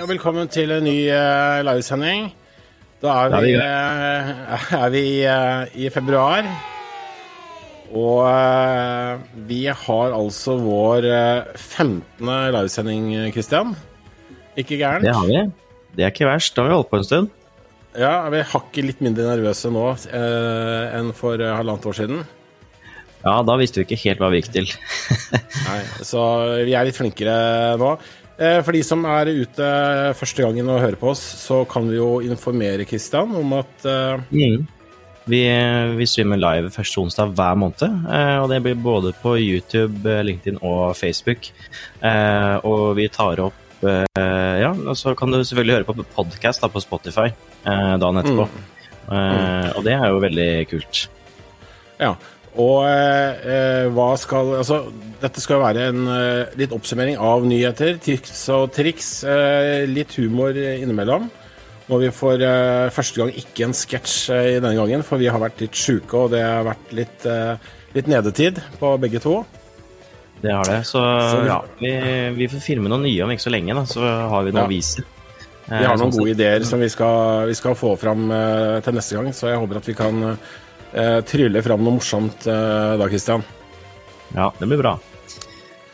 og velkommen til en ny uh, livesending. Da er vi, uh, er vi uh, i februar. Og vi har altså vår 15. livesending, Kristian. Ikke gærent? Det har vi. Det er ikke verst. Da har vi holdt på en stund. Ja, vi er hakket litt mindre nervøse nå enn for halvannet år siden. Ja, da visste vi ikke helt hva vi gikk til. Nei, så vi er litt flinkere nå. Eh, for de som er ute første gangen og hører på oss, så kan vi jo informere Kristian om at uh... mm. vi, vi, streamer live første onsdag hver måned. Eh, og det blir både på YouTube, LinkedIn og Facebook. Og vi tar opp Ja, og så kan du selvfølgelig høre på podkast på Spotify dagen etterpå. Mm. Mm. Og det er jo veldig kult. Ja, og eh, hva skal Altså, dette skal være en eh, litt oppsummering av nyheter, tips og triks. Eh, litt humor innimellom. Når vi får eh, første gang ikke en sketsj eh, i denne gangen, for vi har vært litt sjuke, og det har vært litt, eh, litt nedetid på begge to. Det har det. Så, så ja, vi, vi, får filme noe nye om ikke så lenge, da, så har vi noe ja. å vise. Vi har noen sånn gode ideer som vi skal, vi skal få fram til neste gang, så jeg håper at vi kan eh, trylle fram noe morsomt eh, da, Christian. Ja, det blir bra.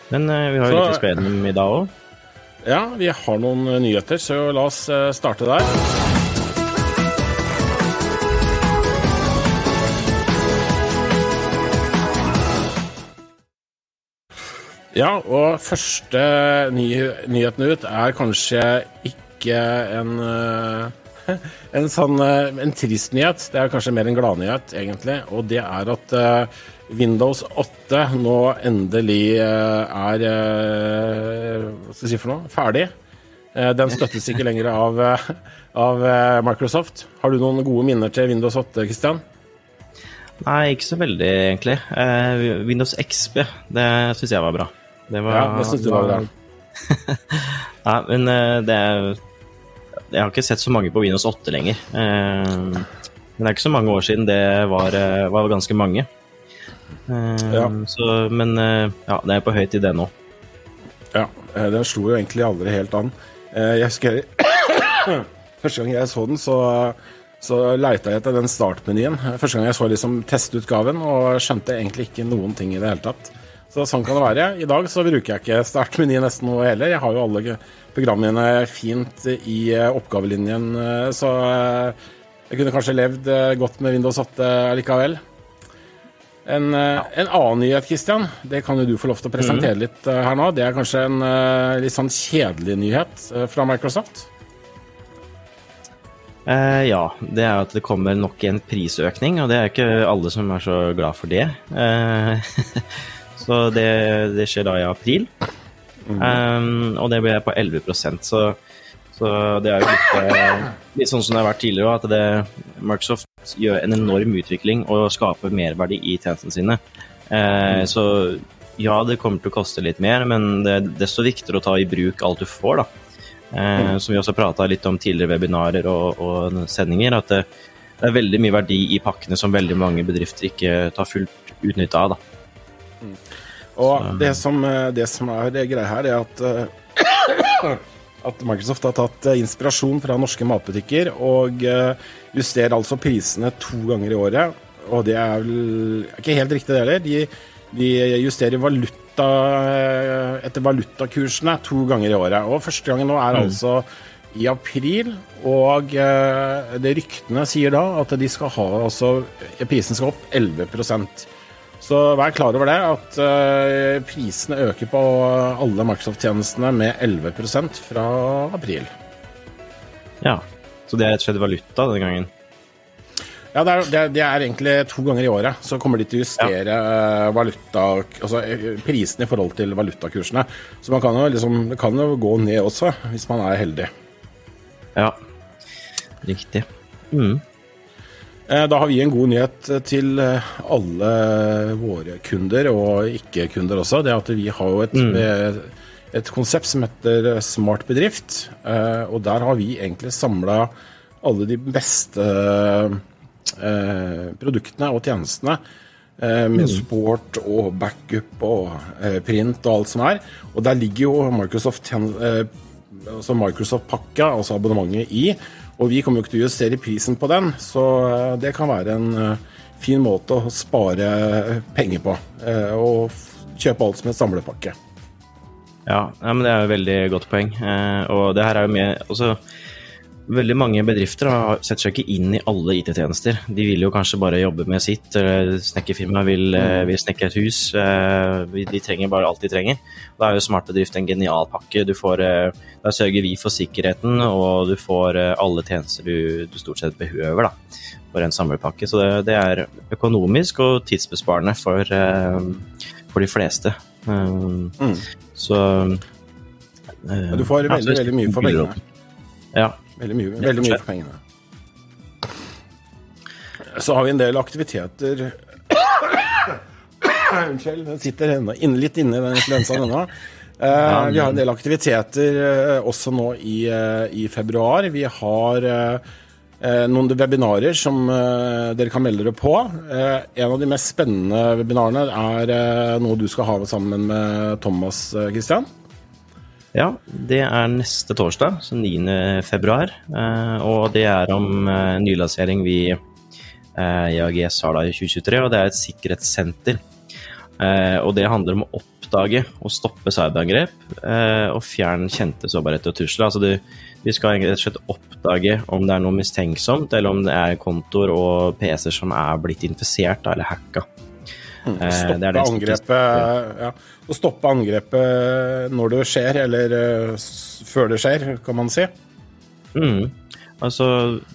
Men eh, vi har jo litt spennende spille i dag òg. Ja, vi har noen eh, nyheter, så la oss eh, starte der. Ja, og første ny nyheten ut er kanskje ikke en uh, en sånn eh, en trist nyhet. Det er kanskje mer en gladnyhet, egentlig. Og det er at uh, Windows 8 nå endelig uh, er uh, Hva skal jeg si for noe? Ferdig. den støttes ikke lenger av, av Microsoft. Har du noen gode minner til Windows 8, Christian? Nei, ikke så veldig, egentlig. Windows XB, det syns jeg var bra. Det var, ja, det syns du var bra. Nei, men det er jeg har ikke sett så mange på Windows 8 lenger. Eh, men det er ikke så mange år siden det var, eh, var ganske mange. Eh, ja. Så, men ja, det er på høy tid, det nå. Ja, den slo jo egentlig aldri helt an. Jeg husker Første gang jeg så den, så, så leita jeg etter den startmenyen. Første gang jeg så liksom testutgaven, og skjønte egentlig ikke noen ting i det hele tatt. Så sånn kan det være. I dag så bruker jeg ikke startmeny nesten noe heller. Jeg har jo alle programmene fint i eh, oppgavelinjen, eh, så eh, jeg kunne kanskje levd godt med Windows 8 likevel. En, en, annen nyhet, Christian, det kan jo du få lov til å presentere mm. litt her nå. Det er kanskje en litt sånn kjedelig nyhet fra Microsoft? Eh, ja, det er at det kommer nok en prisøkning, og det er ikke alle som er så glad for det. Eh, så det, det, skjer da i april. Mm. Um, og det ble på 11 så, så det er jo litt, eh, litt, sånn som det har vært tidligere, at det, Microsoft gjør en enorm utvikling og skaper merverdi i tjenestene sine. Uh, mm. Så ja, det kommer til å koste litt mer, men det er desto viktigere å ta i bruk alt du får, da. Mm. Som vi også prata litt om tidligere webinarer og, og sendinger, at det, det, er veldig mye verdi i pakkene som veldig mange bedrifter ikke tar fullt utnytte av. da. Og det som, eh, det som er greia her, er at, eh, at Microsoft har tatt eh, inspirasjon fra norske matbutikker og justerer altså prisene to ganger i året. Og det er vel ikke helt riktig, det heller. De, de justerer valuta etter valutakursene to ganger i året. Og første gangen nå er mm. altså i april, og det ryktene sier da at de skal ha altså Prisen skal opp 11 så vær klar over det, at uh, prisene øker på alle Microsoft-tjenestene med 11% fra april. Ja, så det er rett og slett valuta denne gangen? Ja, det er, det, er, det er, egentlig to ganger i året. Så kommer de til å justere ja. Eh, valuta, altså eh, prisene i forhold til valutakursene. Så man kan jo liksom, det kan jo gå ned også, hvis man er heldig. Ja, riktig. Mm. Eh, da har vi en god nyhet til eh, alle våre kunder, og ikke-kunder også. Det er at vi har jo et, mm. et konsept som heter Smart bedrift. Eh, og der har vi egentlig samla alle de beste produktene og tjenestene. Med mm. support og backup og print og alt som er. Og der ligger jo Microsoft altså Microsoft-pakka, altså abonnementet, i. Og vi kommer jo ikke til å justere prisen på den, så eh, det kan være en eh, fin måte å spare penger på. Eh, og kjøpe alt som en samlepakke. Ja, men det er jo veldig godt poeng. Eh, og det her er jo mye altså, Veldig mange bedrifter har, setter seg ikke inn i alle IT-tjenester. De vil jo kanskje bare jobbe med sitt. Snekkerfirmaet vil, eh, vil snekke et hus. Eh, de trenger bare alt de trenger. Da er jo Smart bedrift en genial pakke. Du får, eh, da sørger vi for sikkerheten, og du får alle tjenester du, du stort sett behøver da, for en samlepakke. Så det, det er økonomisk og tidsbesparende for, for de fleste. Mm. Så Du får veldig, veldig mye for pengene. Ja, Veldig mye, veldig mye for pengene. Så har vi en del aktiviteter Unnskyld, den sitter inne, litt inne i den influensaen ennå. Uh, vi har en del aktiviteter uh, også nå i, uh, i, februar. Vi har noen webinarer som dere kan melde dere på. en av de mest spennende webinarene er noe du skal ha sammen med Thomas, Christian. Ja, det er neste torsdag, så 9. februar. Eh, og det er om eh, nylansering vi eh, i AGS har da i 2023, og det er et sikkerhetssenter. Og det handler om å oppdage og stoppe cyberangrep og fjerne kjente sårbarheter og trusler. Altså du, vi skal rett og slett oppdage om det er noe mistenksomt, eller om det er kontoer og PC-er som er blitt infisert eller hacka. Mm. Stoppe angrepet ja å stoppe angrepet når det skjer, eller uh, før det skjer, kan man si. Mm. Altså,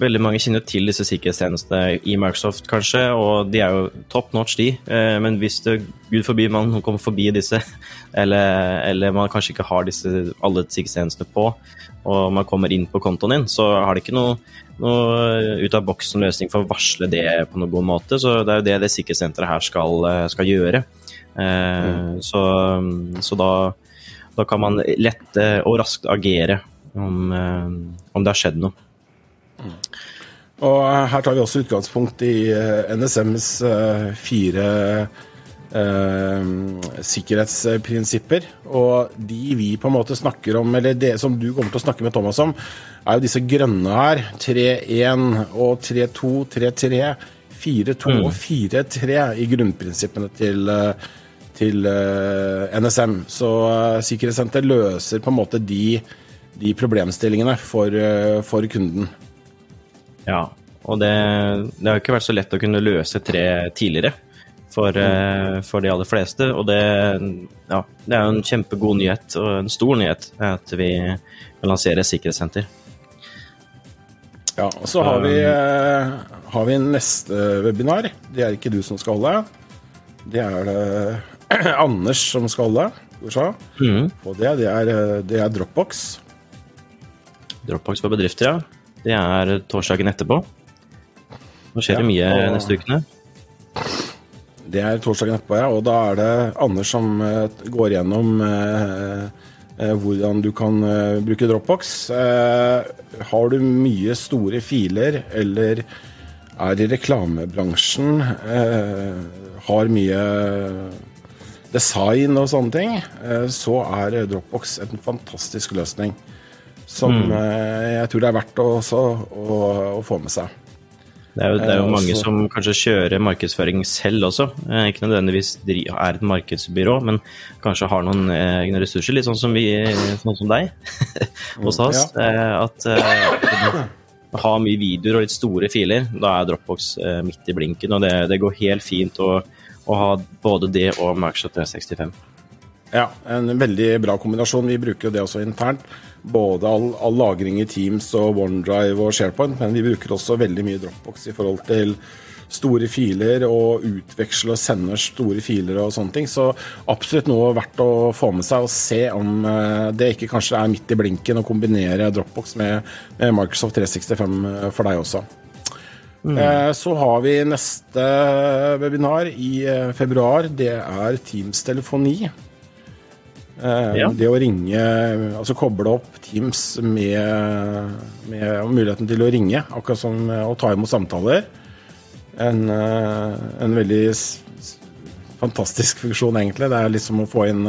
Veldig mange kjenner til disse sikkerhetstjenestene i Microsoft, kanskje, og de er jo top notch, de. Eh, men hvis det, gud forby man kommer forbi disse, eller, eller, man kanskje ikke har disse, alle sikkerhetstjenestene på, og man kommer inn på kontoen din, så har det ikke noe, noe ut av boksen-løsning for å varsle det på noen god måte. Så det er jo det det sikkerhetssenteret her skal, eh, skal gjøre. Mm. Så, så da, da, kan man lett og raskt agere om, eh, om det har skjedd noe. Mm. Og her tar vi også utgangspunkt i eh, NSMs fire eh, sikkerhetsprinsipper. Og de vi på en måte snakker om, eller det som du kommer til å snakke med Thomas om, er jo disse grønne her. 3-1 og 3-2, 3-3, 4-2 og 4-3 i grunnprinsippene til, til uh, NSM. Så uh, Sikkerhetssenter løser på en måte de, de problemstillingene for, for, kunden. Ja, og det, det, har ikke vært så lett å kunne løse tre tidligere for, mm. for de aller fleste. Og det, ja, det er jo en kjempegod nyhet, og en stor nyhet, at vi kan lansere sikkerhetssenter. Ja, og så har vi, har vi neste webinar. Det er ikke du som skal holde. Det er det Anders som skal holde. Mm. Og det, det, er, det, er, Dropbox. Dropbox for bedrifter, ja. Det er torsdagen etterpå. Nå skjer det mye og... neste ukene. Det er torsdagen etterpå, ja. Og da er det Anders som uh, går gjennom uh, hvordan du kan bruke Dropbox. har du mye store filer eller er i reklamebransjen, har mye design og sånne ting, eh, så er Dropbox en fantastisk løsning. Som mm. Eh, jeg tror det er verdt også, å, å få med seg. Det er jo, det er jo eh, mange som kanskje kjører markedsføring selv også. Ikke nødvendigvis er et markedsbyrå, men kanskje har noen egne ressurser, litt sånn som, vi, sånn som deg hos mm, oss. Ja. At har mye videoer og litt store filer, da er Dropbox uh, midt i blinken. Og det, det går helt fint å å ha både det og Microsoft 365. Ja, en veldig bra kombinasjon. Vi bruker jo det også internt. Både all, all, lagring i Teams og OneDrive og SharePoint, men vi bruker også veldig mye Dropbox i forhold til store filer og utveksle og sende store filer og sånne ting. Så absolutt noe verdt å få med seg og se om eh, det ikke kanskje er midt i blinken å kombinere Dropbox med, med Microsoft 365 for deg også. Mm. Eh, så har vi neste webinar i eh, februar. Det er Teams telefoni. Eh, ja. Det å ringe, altså koble opp Teams med, med, muligheten til å ringe, akkurat som å ta imot samtaler. En, en veldig fantastisk funksjon, egentlig. Det er liksom å få inn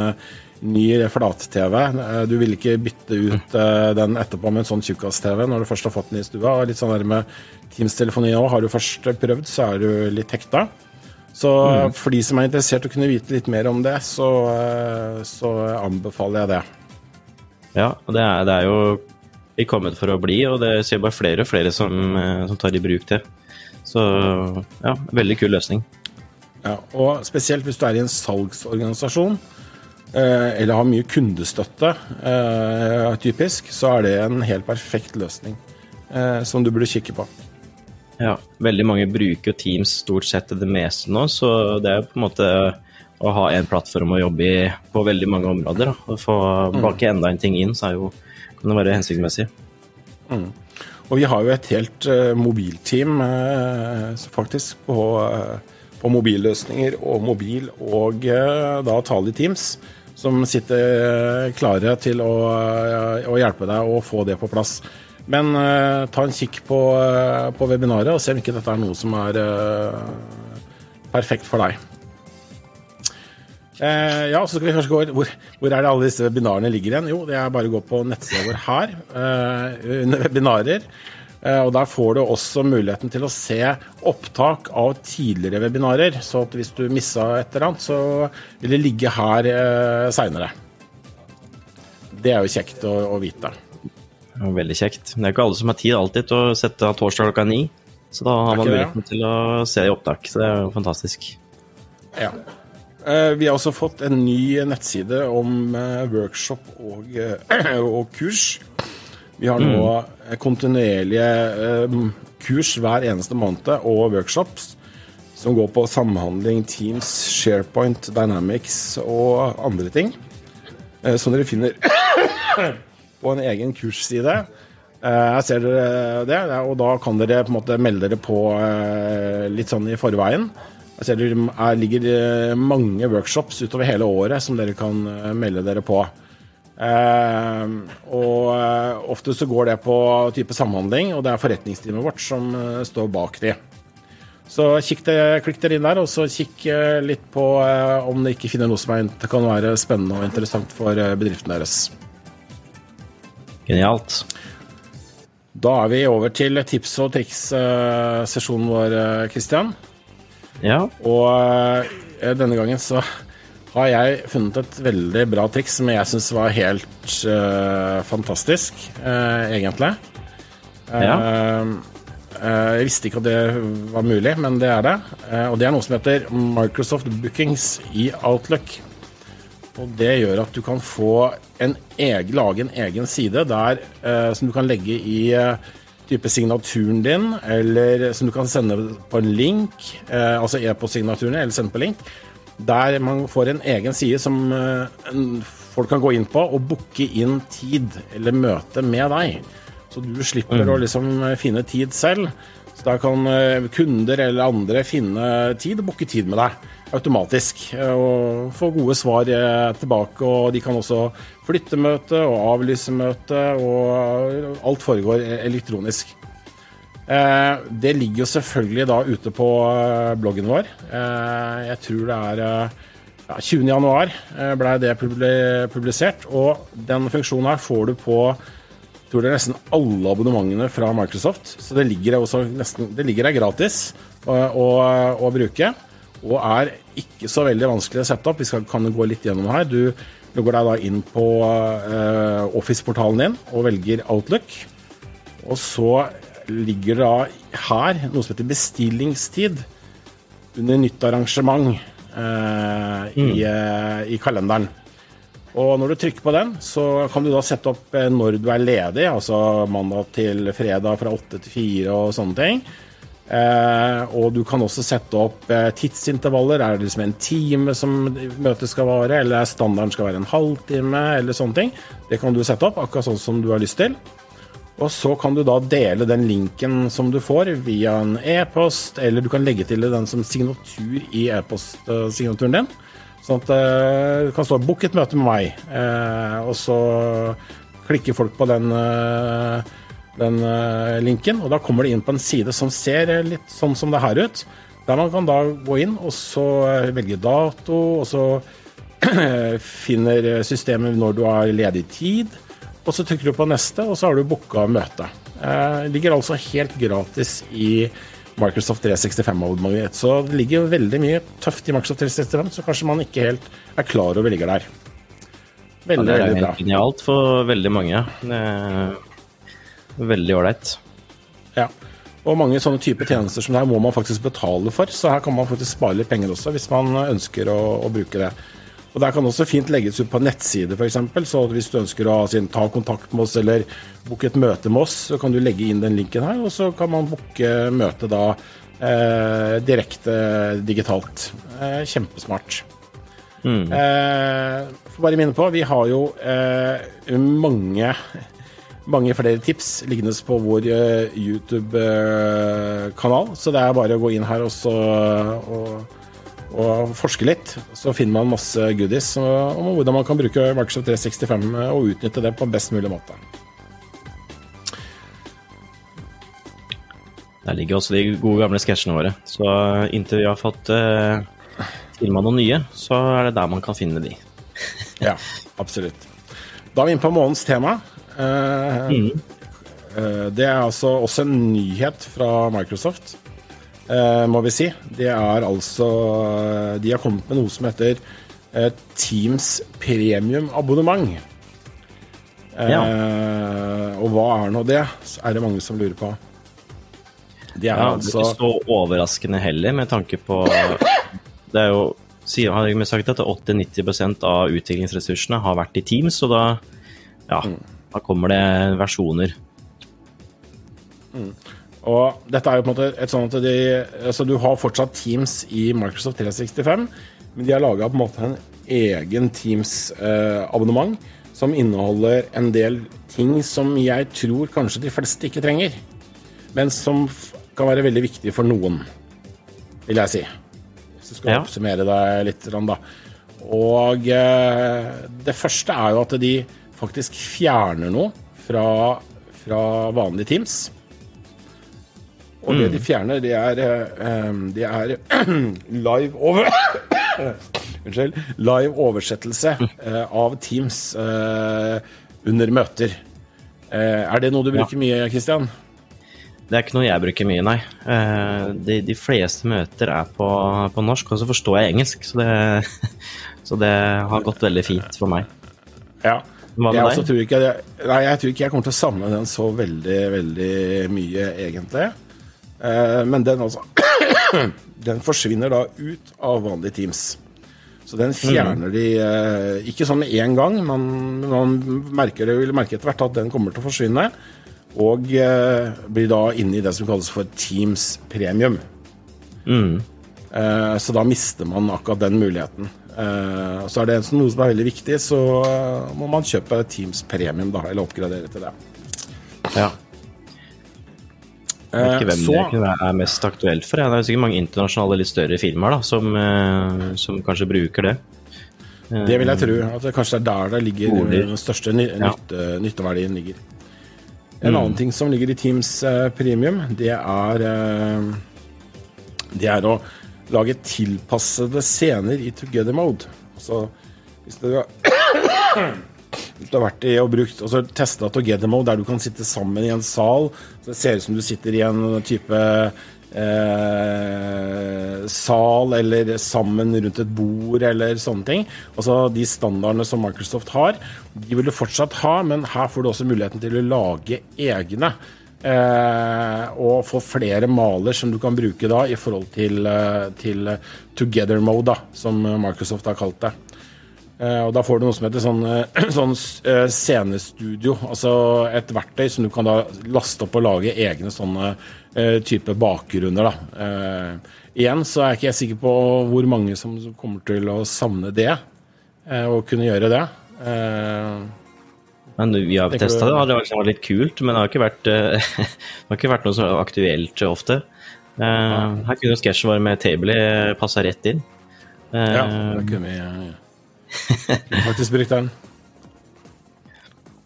ny flat-TV. Eh, du vil ikke bytte ut eh, den etterpå med en sånn tjukkas-TV når du først har fått den i stua. Litt sånn der med Teams-telefoni òg. Har du først prøvd, så er du litt hekta. Så mm. for de som er interessert i å kunne vite litt mer om det, så, så anbefaler jeg det. Ja, det er, det er jo vi kommet for å bli, og det ser bare flere og flere som, som tar i bruk det. Så ja, veldig kul løsning. Ja, og spesielt hvis du er i en salgsorganisasjon eh, eller har mye kundestøtte, eh, typisk, så er det en helt perfekt løsning eh, som du burde kikke på. Ja, veldig mange bruker Teams stort sett det meste nå, så det er på en måte å ha en plattform å jobbe i på veldig mange områder. Da. Å få mm. bake enda en ting inn, så jo, kan det være hensiktsmessig. Mm. Og vi har jo et helt uh, mobilteam uh, faktisk på, uh, på, mobilløsninger og mobil og da tale i Teams, som sitter klare til å, å, hjelpe deg å få det på plass. Men ta en kikk på, på, webinaret og se om ikke dette er noe som er perfekt for deg. Eh, ja, så skal vi kanskje gå hvor, hvor er det alle disse webinarene ligger igjen? Jo, det er bare å gå på nettsida vår her, eh, under webinarer. Eh, og Der får du også muligheten til å se opptak av tidligere webinarer. Så hvis du missa et eller annet, så vil det ligge her eh, seinere. Det er jo kjekt å, å vite. Veldig kjekt. Det er ikke alle som har tid alltid til å sette av torsdag klokka ni. Så da har man muligheten til å se i opptak. Så det er jo fantastisk. Ja. Eh, vi har også fått en ny nettside om eh, workshop og, eh, og kurs. Vi har nå mm. kontinuerlige kurs hver eneste måned og workshops som går på samhandling, Teams, SharePoint, Dynamics og andre ting. Som dere finner på en egen kursside. Jeg ser dere det, og da kan dere på en måte melde dere på litt sånn i forveien. Jeg ser det ligger eh, mange workshops utover hele året som dere kan eh, melde dere på. Eh, og ofte så går det på type samhandling, og det er forretningsteamet vårt som står bak de. Så det, klikk dere inn der, og så kikk litt på om dere ikke finner noe som er, kan være spennende og interessant for bedriften deres. Genialt. Da er vi over til tips og triks-sesjonen vår, Kristian. Ja. Og uh, denne gangen så har jeg funnet et veldig bra triks som jeg syns var helt uh, fantastisk, uh, egentlig. Ja. jeg visste ikke at det var mulig, men det er det. og det er noe som heter Microsoft Bookings i Outlook. Og det gjør at du kan få en egen, lage en egen side der, som du kan legge i type signaturen din, eller som du kan sende på en link, eh, altså e-postsignaturen, eller sende på link, der man får en egen side som eh, folk kan gå inn på og booke inn tid eller møte med deg. Så du slipper mm. å liksom finne tid selv. Så da kan eh, kunder eller andre finne tid og booke tid med deg automatisk. Eh, og få gode svar eh, tilbake. Og de kan også flytte møte og avlyse møte, og alt foregår elektronisk. Det ligger jo selvfølgelig da ute på bloggen vår. Jeg tror det er ja, 20. januar ble det publisert, og den funksjonen her får du på tror det er nesten alle abonnementene fra Microsoft. Så det ligger, nesten, det ligger her gratis å, å, å, bruke. Og er ikke så veldig vanskelig å sette opp. Vi skal, kan gå litt gjennom her. Du logger deg da inn på uh, Office-portalen din og velger Outlook. Og så ligger det da her noe som heter bestillingstid under nytt arrangement uh, mm. i, uh, i kalenderen. Og når du trykker på den, så kan du da sette opp eh, når du er ledig, altså mandag til fredag fra 8 til 4 og sånne ting. Eh, og du kan også sette opp eh, tidsintervaller. Er det liksom en time som møtet skal vare, eller er standarden skal være en halvtime, eller sånne ting. Det kan du sette opp akkurat sånn som du har lyst til. Og så kan du da dele den linken som du får via en e-post, eller du kan legge til den som signatur i e-postsignaturen din. Sånn at det kan stå 'bukk et møte med meg', eh, og så klikker folk på den, eh, den eh, linken, og da kommer de inn på en side som ser litt sånn som det her ut. Der man kan da gå inn og så velge dato, og så finner systemet når du har ledig tid, og så trykker du på neste, og så har du booka møte. Eh, ligger altså helt gratis i Microsoft 365-abonnementet. Så det ligger veldig mye tøft i Microsoft 365, så kanskje man ikke helt er klar over ligger der. Veldig, ja, veldig bra. Det er genialt for veldig mange. Det er veldig ålreit. Ja. Og mange sånne typer tjenester som det her må man faktisk betale for, så her kan man faktisk spare litt penger også, hvis man ønsker å, å bruke det. Og Der kan også fint legges ut på nettside, f.eks. Så hvis du ønsker å ta kontakt med oss eller booke et møte med oss, så kan du legge inn den linken her, og så kan man booke møtet da eh, direkte digitalt. Eh, kjempesmart. Mm. Eh, får bare minne på, vi har jo eh, mange mange flere tips liggende på vår uh, YouTube-kanal. Så det er bare å gå inn her og, så, og, og, forske litt. Så finner man masse goodies om hvordan man kan bruke Microsoft 365 og utnytte det på best mulig måte. Der ligger også de gode gamle sketsjene våre. Så inntil vi har fått uh, filma noen nye, så er det der man kan finne de. ja, absolutt. Da er vi inne på månedens tema. Uh, mm. uh, det er altså også en nyhet fra Microsoft, må vi si. Det er altså De har kommet med noe som heter Teams premium-abonnement. Ja. Og hva er nå det, er det mange som lurer på. Det er ja, altså ikke så overraskende heller, med tanke på Det er jo har jeg sagt at 80-90 av utviklingsressursene har vært i Teams, og da ja, mm. Da kommer det versjoner. Mm. Og dette er jo på en måte et sånn at de, altså Du har fortsatt Teams i Microsoft 365, men de har laga på en måte en egen Teams-abonnement eh, som inneholder en del ting som jeg tror kanskje de fleste ikke trenger, men som kan være veldig viktig for noen, vil jeg si. Hvis du skal ja. oppsummere deg litt, da. Og eh, det første er jo at de faktisk fjerner noe fra, fra vanlige Teams. Og det de mm. fjerner, det er, eh, det er live over... Unnskyld. Live oversettelse eh, av Teams eh, under møter. Er det noe du bruker ja. mye, Christian? Det er ikke noe jeg bruker mye, nei. De, de fleste møter er på, på, norsk, og så forstår jeg engelsk. Så det, så det har gått veldig fint for meg. Ja. Jeg? Tror ikke, nei, jeg tror ikke jeg kommer til å savne den så veldig, veldig mye, egentlig. Eh, men den altså Den forsvinner da ut av vanlige Teams. Så den fjerner mm. de eh, ikke sånn med en gang, men man merker det, vil merke etter hvert at den kommer til å forsvinne. Og eh, blir da inne i det som kalles for Teams premium. Mm. Så da mister man akkurat den muligheten. Så er det noe som er veldig viktig, så må man kjøpe Teams Premium, da, eller oppgradere til det. Ja. Jeg vet ikke hvem så, det er mest aktuelt for. Det er sikkert mange internasjonale, litt større firmaer da, som, uh, som kanskje bruker det. Det vil jeg tro. At det kanskje er der det ligger den største ny ja. nytte, nytteverdien ligger. En mm. annen ting som ligger i Teams Premium, det er Det er å lage tilpassede scener i together mode. Så hvis du har, du har vært i og brukt og så testa together mode der du kan sitte sammen i en sal, så det ser ut som du sitter i en type eh, sal eller sammen rundt et bord eller sånne ting. Altså de standardene som Microsoft har, de vil du fortsatt ha, men her får du også muligheten til å lage egne. Eh, og få flere maler som du kan bruke da i forhold til, eh, til together mode, da, som Microsoft har kalt det. Eh, og da får du noe som heter sånn, sånn scenestudio, altså et verktøy som du kan da laste opp og lage egne sånne type bakgrunner. da. igjen så er ikke jeg sikker på hvor mange som kommer til å savne det, og kunne gjøre det. Men vi har testa det, det det var litt kult, men det har ikke vært, eh, har ikke vært noe så aktuelt ofte. Eh, her kunne sketsjen vår med Table passa rett inn. Ja, det eh, kunne vi ja. Faktisk brukt den.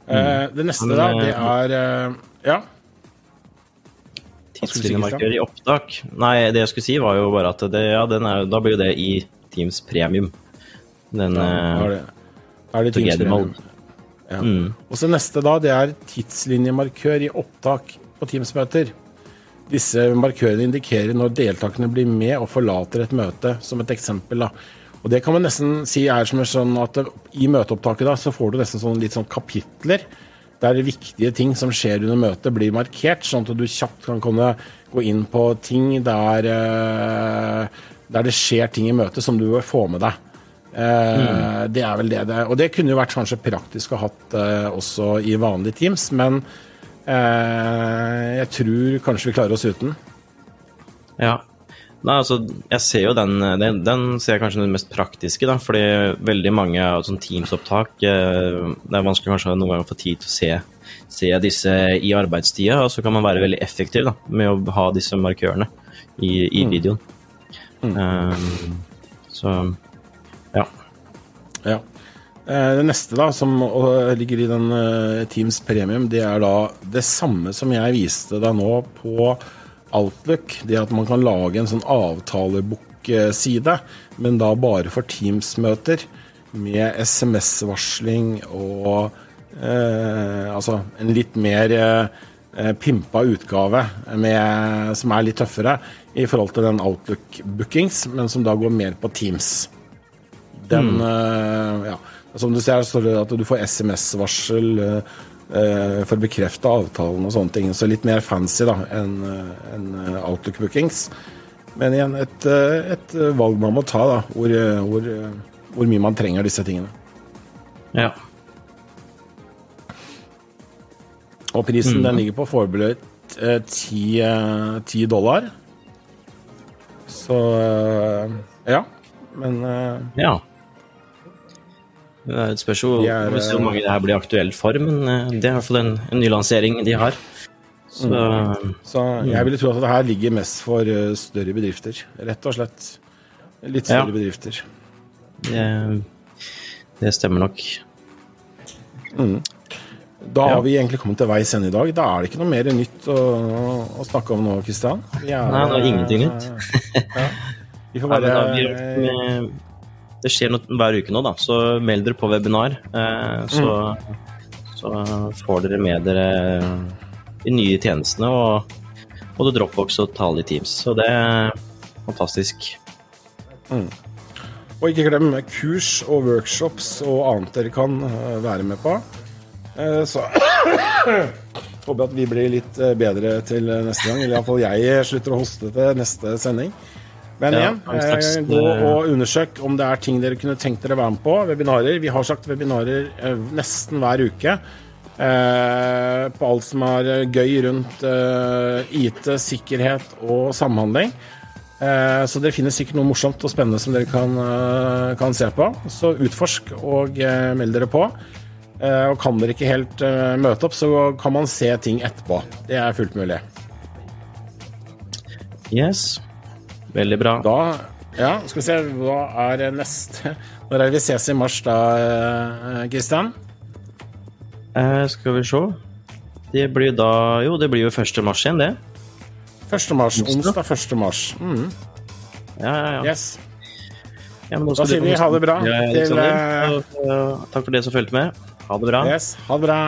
Mm. Det neste, da, det er Ja. Tidslinjemarkør i opptak. Nei, det jeg skulle si, var jo bare at det, ja, er, da blir det i Teams premium. Den Ja, eh, er det, er det Teams. Premium. Ja. Mm. Og så neste da, det er tidslinjemarkør i opptak på Teams-møter. Disse markørene indikerer når deltakerne blir med og forlater et møte, som et eksempel. da. Og Det kan man nesten si er som er sånn at I møteopptaket da, så får du nesten sånn litt sånn kapitler der viktige ting som skjer under møtet, blir markert, sånn at du kjapt kan kunne gå inn på ting der, eh, der det skjer ting i møtet som du bør få med deg. Mm. Det er vel det det Og det kunne jo vært kanskje praktisk å ha hatt eh, også i vanlige Teams, men eh, jeg tror kanskje vi klarer oss uten. Ja. Nei, altså, jeg ser jo den, den, den ser jeg kanskje den mest praktiske, da, fordi veldig mange av sånn Teams-opptak eh, Det er vanskelig kanskje noen ganger å få tid til å se, se disse i arbeidstida, og så kan man være veldig effektiv da, med å ha disse markørene i, i videoen. Um, så ja. Ja. Eh, Det neste da, som eh, ligger i den eh, Teams Premium, det er da det samme som jeg viste deg nå på Outlook. Det at man kan lage en sånn avtalebok-side, men da bare for Teams-møter. Med SMS-varsling og eh, altså en litt mer eh, pimpa utgave med, som er litt tøffere i forhold til den Outlook-bookings, men som da går mer på Teams. Den eh, Ja. Som du ser, står det at du får SMS-varsel eh, for å bekrefte avtalen og sånne ting. Så litt mer fancy da enn en eh, Outlook-bookings. Men igjen, et, eh, et valg man må ta, da, hvor, eh, hvor, eh, hvor mye man trenger disse tingene. ja. Og prisen den ligger på forberedt ti 10, eh, dollar. Så eh, ja. Men eh, ja. Det spørs jo hvor mange det her blir aktuelt for, men eh, det er i hvert fall en, en ny lansering de har. Så Så jeg ville tro at det her ligger mest for eh, større bedrifter, rett og slett. Litt større Ja. bedrifter. det, det stemmer nok. Da har vi egentlig kommet til veis ende i dag. Da er det ikke noe mer nytt å, å snakke om nå, Kristian. Nei, det er ingenting nytt. ja. Vi får Nei, bare blir det, skjer noe hver uke nå, da, så meld dere på webinar. Eh, så, så får dere med dere de nye tjenestene og både Dropbox og Tali Teams. Så det er fantastisk. Og ikke glem kurs og workshops og annet dere kan eh, være med på. Eh, Så håper jeg at vi blir litt eh, bedre til neste gang. Eller iallfall jeg slutter å hoste til neste sending. Men Ja, igjen, slags, eh, gå eh, og undersøk om det er ting dere kunne tenkt dere å være med på. Webinarer. Vi har sagt webinarer eh, nesten hver uke. eh, På alt som er eh, gøy rundt eh, IT, sikkerhet og samhandling. Eh, Så dere finner sikkert noe morsomt og spennende som dere kan, eh, kan se på. Så utforsk og eh, meld dere på. Eh, Og kan dere ikke helt eh, møte opp, så kan man se ting etterpå. Det er fullt mulig. Yes. Veldig bra. Da Ja, skal vi se, hva er neste Når er det vi ses i mars da, eh, Kristian? Eh, skal vi se. Det blir da Jo, det blir jo 1. mars igjen, det. 1. mars. Onsdag. Onsdag 1. mars. Mm, Ja, ja, ja. yes. ja men Da sier vi ha det bra Ja, til, uh... Eh, takk for det som fulgte med. Ha det bra. yes. Ha det bra.